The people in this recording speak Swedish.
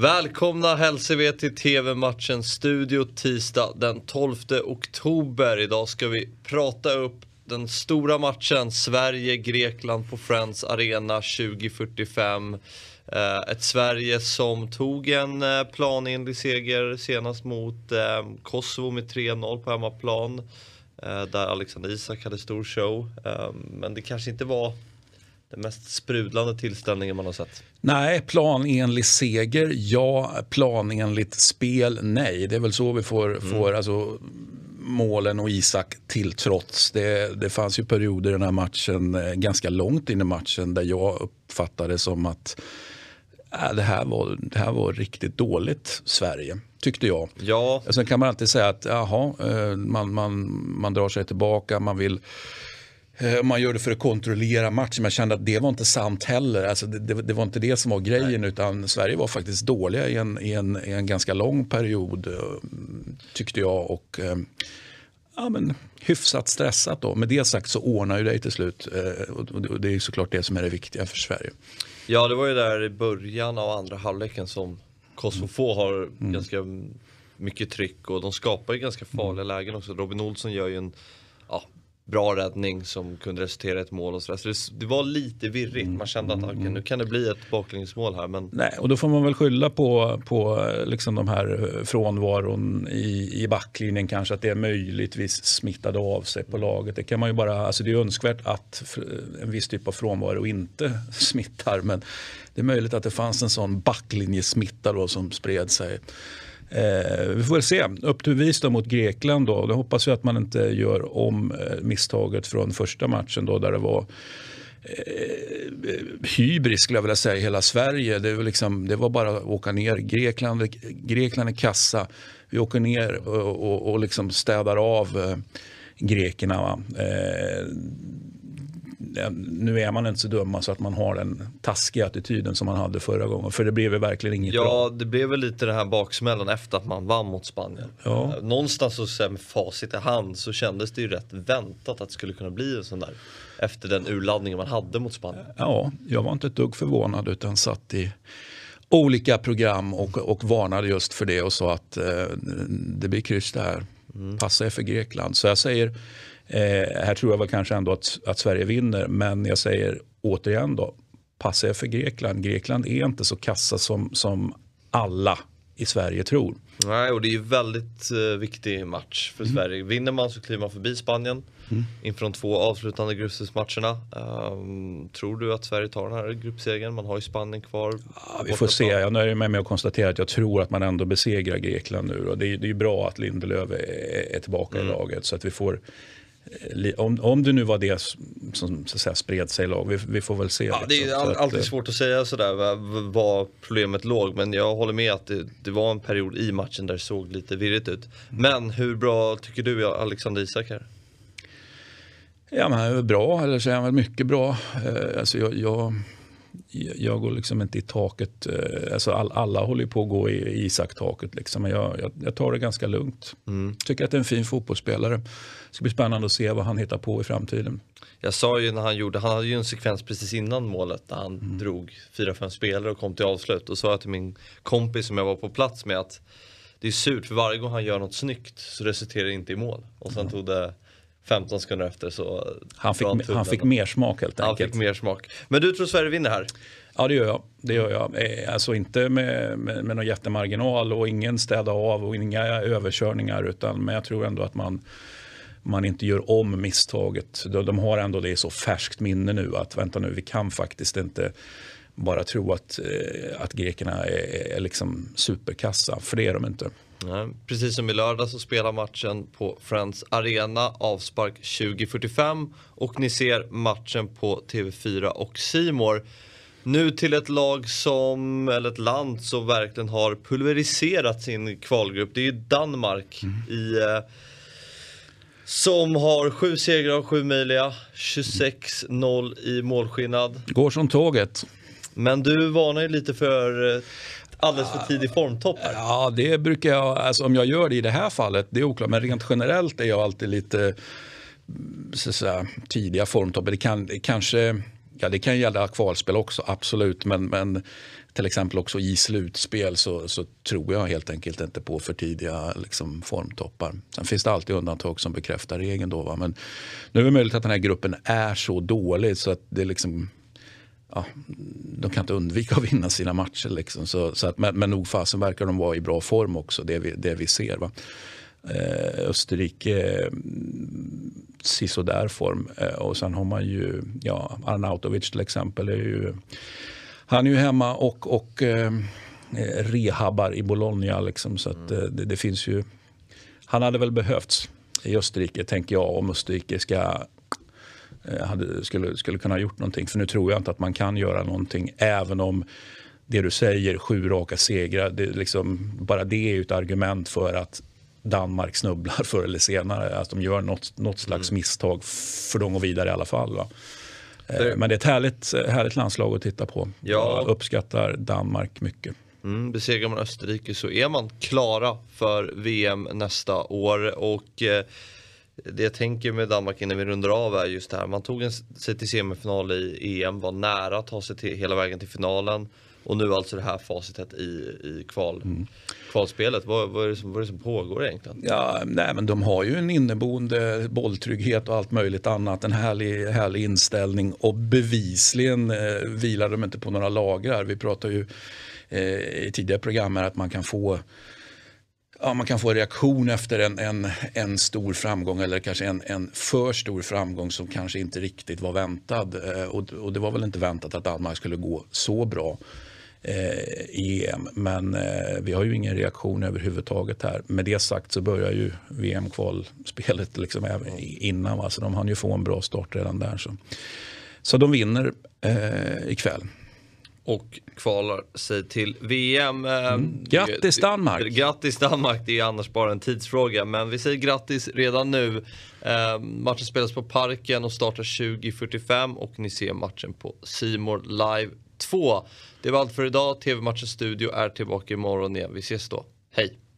Välkomna hälsar vi till TV-matchen Studio tisdag den 12 oktober. Idag ska vi prata upp den stora matchen Sverige-Grekland på Friends Arena 2045. Eh, ett Sverige som tog en eh, planenlig seger senast mot eh, Kosovo med 3-0 på hemmaplan. Där Alexander Isak hade stor show. Men det kanske inte var den mest sprudlande tillställningen man har sett. Nej, planenlig seger, ja. Planenligt spel, nej. Det är väl så vi får, mm. får alltså, målen och Isak till trots. Det, det fanns ju perioder i den här matchen, eh, ganska långt in i matchen, där jag uppfattade som att äh, det, här var, det här var riktigt dåligt, Sverige. Tyckte jag. Ja. Sen kan man alltid säga att jaha, eh, man, man, man drar sig tillbaka, man vill man gör det för att kontrollera matchen. Men jag kände att det var inte sant heller. Alltså det, det, det var inte det som var grejen. Nej. Utan Sverige var faktiskt dåliga i en, i en, i en ganska lång period. Eh, tyckte jag. Och eh, ja, men, hyfsat stressat. Då. Med det sagt så ordnar ju det till slut. Och det är såklart det som är det viktiga för Sverige. Ja, det var ju där i början av andra halvleken som Kosovo har mm. ganska mycket tryck och de skapar ju ganska farliga mm. lägen också. Robin Olsson gör ju en ja, bra räddning som kunde resultera i ett mål och sådär. Så det, det, var lite virrigt. Man kände att okay, nu kan det bli ett baklängesmål här. Men... Nej, och då får man väl skylla på, på liksom de här eh, frånvaron i, i backlinjen kanske. Att det möjligtvis smittade av sig på laget. Det kan man ju bara, alltså det är önskvärt att en viss typ av frånvaro inte smittar. Men det är möjligt att det fanns en sån backlinjesmitta då som spred sig. Eh, vi får väl se. Upp till bevis mot Grekland. Då. Då hoppas vi att man inte gör om eh, misstaget från första matchen då, där det var eh, eh, hybris skulle jag vilja säga i hela Sverige. Det var, liksom, det var bara att åka ner. Grekland, Grekland är kassa. Vi åker ner och, och, och liksom städar av eh, grekerna. Eh, nu är man inte så dumma så att man har den taskiga attityden som man hade förra gången. För det blev verkligen inget ja, bra. Ja, det blev väl lite den här baksmällan efter att man vann mot Spanien. Ja. Eh, någonstans så, med facit i hand så kändes det ju rätt väntat att det skulle kunna bli en sån där. Efter den urladdningen man hade mot Spanien. Ja, jag var inte ett dugg förvånad utan satt i olika program och, och varnade just för det och sa att eh, det blir kryss där. Mm. Passa er för Grekland. Så jag säger Eh, här tror jag väl kanske ändå att, att Sverige vinner, men jag säger återigen då, passa er för Grekland. Grekland är inte så kassa som, som alla i Sverige tror. Nej, och det är ju väldigt uh, viktig match för mm. Sverige. Vinner man så kliver man förbi Spanien mm. inför de två avslutande gruppspelsmatcherna. Um, tror du att Sverige tar den här gruppsegern? Man har ju Spanien kvar. Ja, vi får se. Jag nöjer mig med att konstatera att jag tror att man ändå besegrar Grekland nu. Och det, är, det är bra att Lindelöf är, är tillbaka mm. i laget så att vi får Eh, om, om det nu var det som så att säga, spred sig i lag, vi, vi får väl se. Ja, det är liksom. all, alltid att, svårt att säga sådär var problemet låg, men jag håller med att det, det, var en period i matchen där det såg lite virrigt ut. Men hur bra tycker du Alexander Isak är? Ja, men han är bra, eller så är han väl mycket bra. Eh, alltså jag, jag jag går liksom inte i taket. Eh, alltså all, alla håller på att gå i Isak-taket. Liksom. Jag, jag, jag, tar det ganska lugnt. Mm. Tycker att det är en fin fotbollsspelare. Det ska bli spännande att se vad han hittar på i framtiden. Jag sa ju när han gjorde, han hade ju en sekvens precis innan målet där han mm. drog fyra fem spelare och kom till avslut. Och sa jag till min kompis som jag var på plats med att det är surt för varje gång han gör något snyggt så resulterar det inte i mål. Och sen mm. tog det 15 sekunder efter så... Han fick, han fick mer smak helt enkelt. Han fick mer smak. Men du tror Sverige vinner här? Ja det gör jag. Det gör jag. Eh, alltså inte med, med, med någon jättemarginal och ingen städa av och inga överkörningar. Utan, men jag tror ändå att man, man inte gör om misstaget. De, de har ändå det i så färskt minne nu att vänta nu, vi kan faktiskt inte bara tro att, eh, att grekerna är, är liksom superkassa. För det är de inte. Nej, precis som i lördag så spelar matchen på Friends Arena avspark 2045 och ni ser matchen på TV4 och Simor. Nu till ett lag som, eller ett land som verkligen har pulveriserat sin kvalgrupp. Det är ju Danmark mm. i eh, som har sju segrar och sju möjliga, 26-0 i målskillnad. Går som tåget. Men du varnar ju lite för eh, alldeles för tidig formtopp här. Ja, det brukar jag, alltså om jag gör det i det här fallet, det är oklart, men rent generellt är jag alltid lite så säga, tidiga formtoppar. Det, kan, kanske Ja, det kan gälla kvalspel också, absolut. Men, men till exempel också i slutspel så, så tror jag helt enkelt inte på för tidiga liksom, formtoppar. Sen finns det alltid undantag som bekräftar regeln. Då, va? Men nu är det möjligt att den här gruppen är så dålig så att det liksom ja, de kan inte undvika att vinna sina matcher. Liksom. Så, så att, men, men nog fasen verkar de vara i bra form också, det vi, det vi ser. Va? Eh, Österrike mm, sisådär form. Eh, och sen har man ju ja, Arnautovic till exempel. Är ju, han är ju hemma och, och eh, eh rehabbar i Bologna. Liksom, så att, mm. det, det, finns ju, han hade väl behövts i Österrike, tänker jag, om Österrike ska hade, skulle, skulle kunna ha gjort någonting. För nu tror jag inte att man kan göra någonting även om det du säger, sju raka segrar, det liksom, bara det är ett argument för att Danmark snubblar förr eller senare. Att de gör något, något slags mm. misstag för de går vidare i alla fall. Va? Eh, men det är ett härligt, härligt landslag att titta på. Ja. Jag uppskattar Danmark mycket. Mm, besegrar man Österrike så är man klara för VM nästa år. Och eh, det jag tänker med Danmark innan vi rundar av är just det här. Man tog en, sig till semifinal i EM, var nära att ta sig till, hela vägen till finalen. Och nu alltså det här facitet i, i kval, mm. kvalspelet. Vad, vad, är det som, vad är det som pågår egentligen? Ja, nej, men de har ju en inneboende bolltrygghet och allt möjligt annat. En härlig, härlig inställning och bevisligen eh, vilar de inte på några lagrar. Vi pratar ju eh, i tidigare program här att man kan få ja, man kan få en reaktion efter en, en, en stor framgång eller kanske en, en för stor framgång som kanske inte riktigt var väntad. Eh, och, och det var väl inte väntat att Danmark skulle gå så bra eh, i EM. Men eh, vi har ju ingen reaktion överhuvudtaget här. Med det sagt så börjar ju VM-kvalspelet liksom även innan. Va? Så de hann ju få en bra start redan där. Så, så de vinner eh, ikväll och kvalar sig till VM. Eh, mm. Grattis Danmark! Grattis Danmark, det är annars bara en tidsfråga. Men vi säger grattis redan nu. Eh, matchen spelas på Parken och startar 20.45 och ni ser matchen på Simor Live 2. Det var allt för idag. TV-matchens studio är tillbaka imorgon igen. Vi ses då. Hej!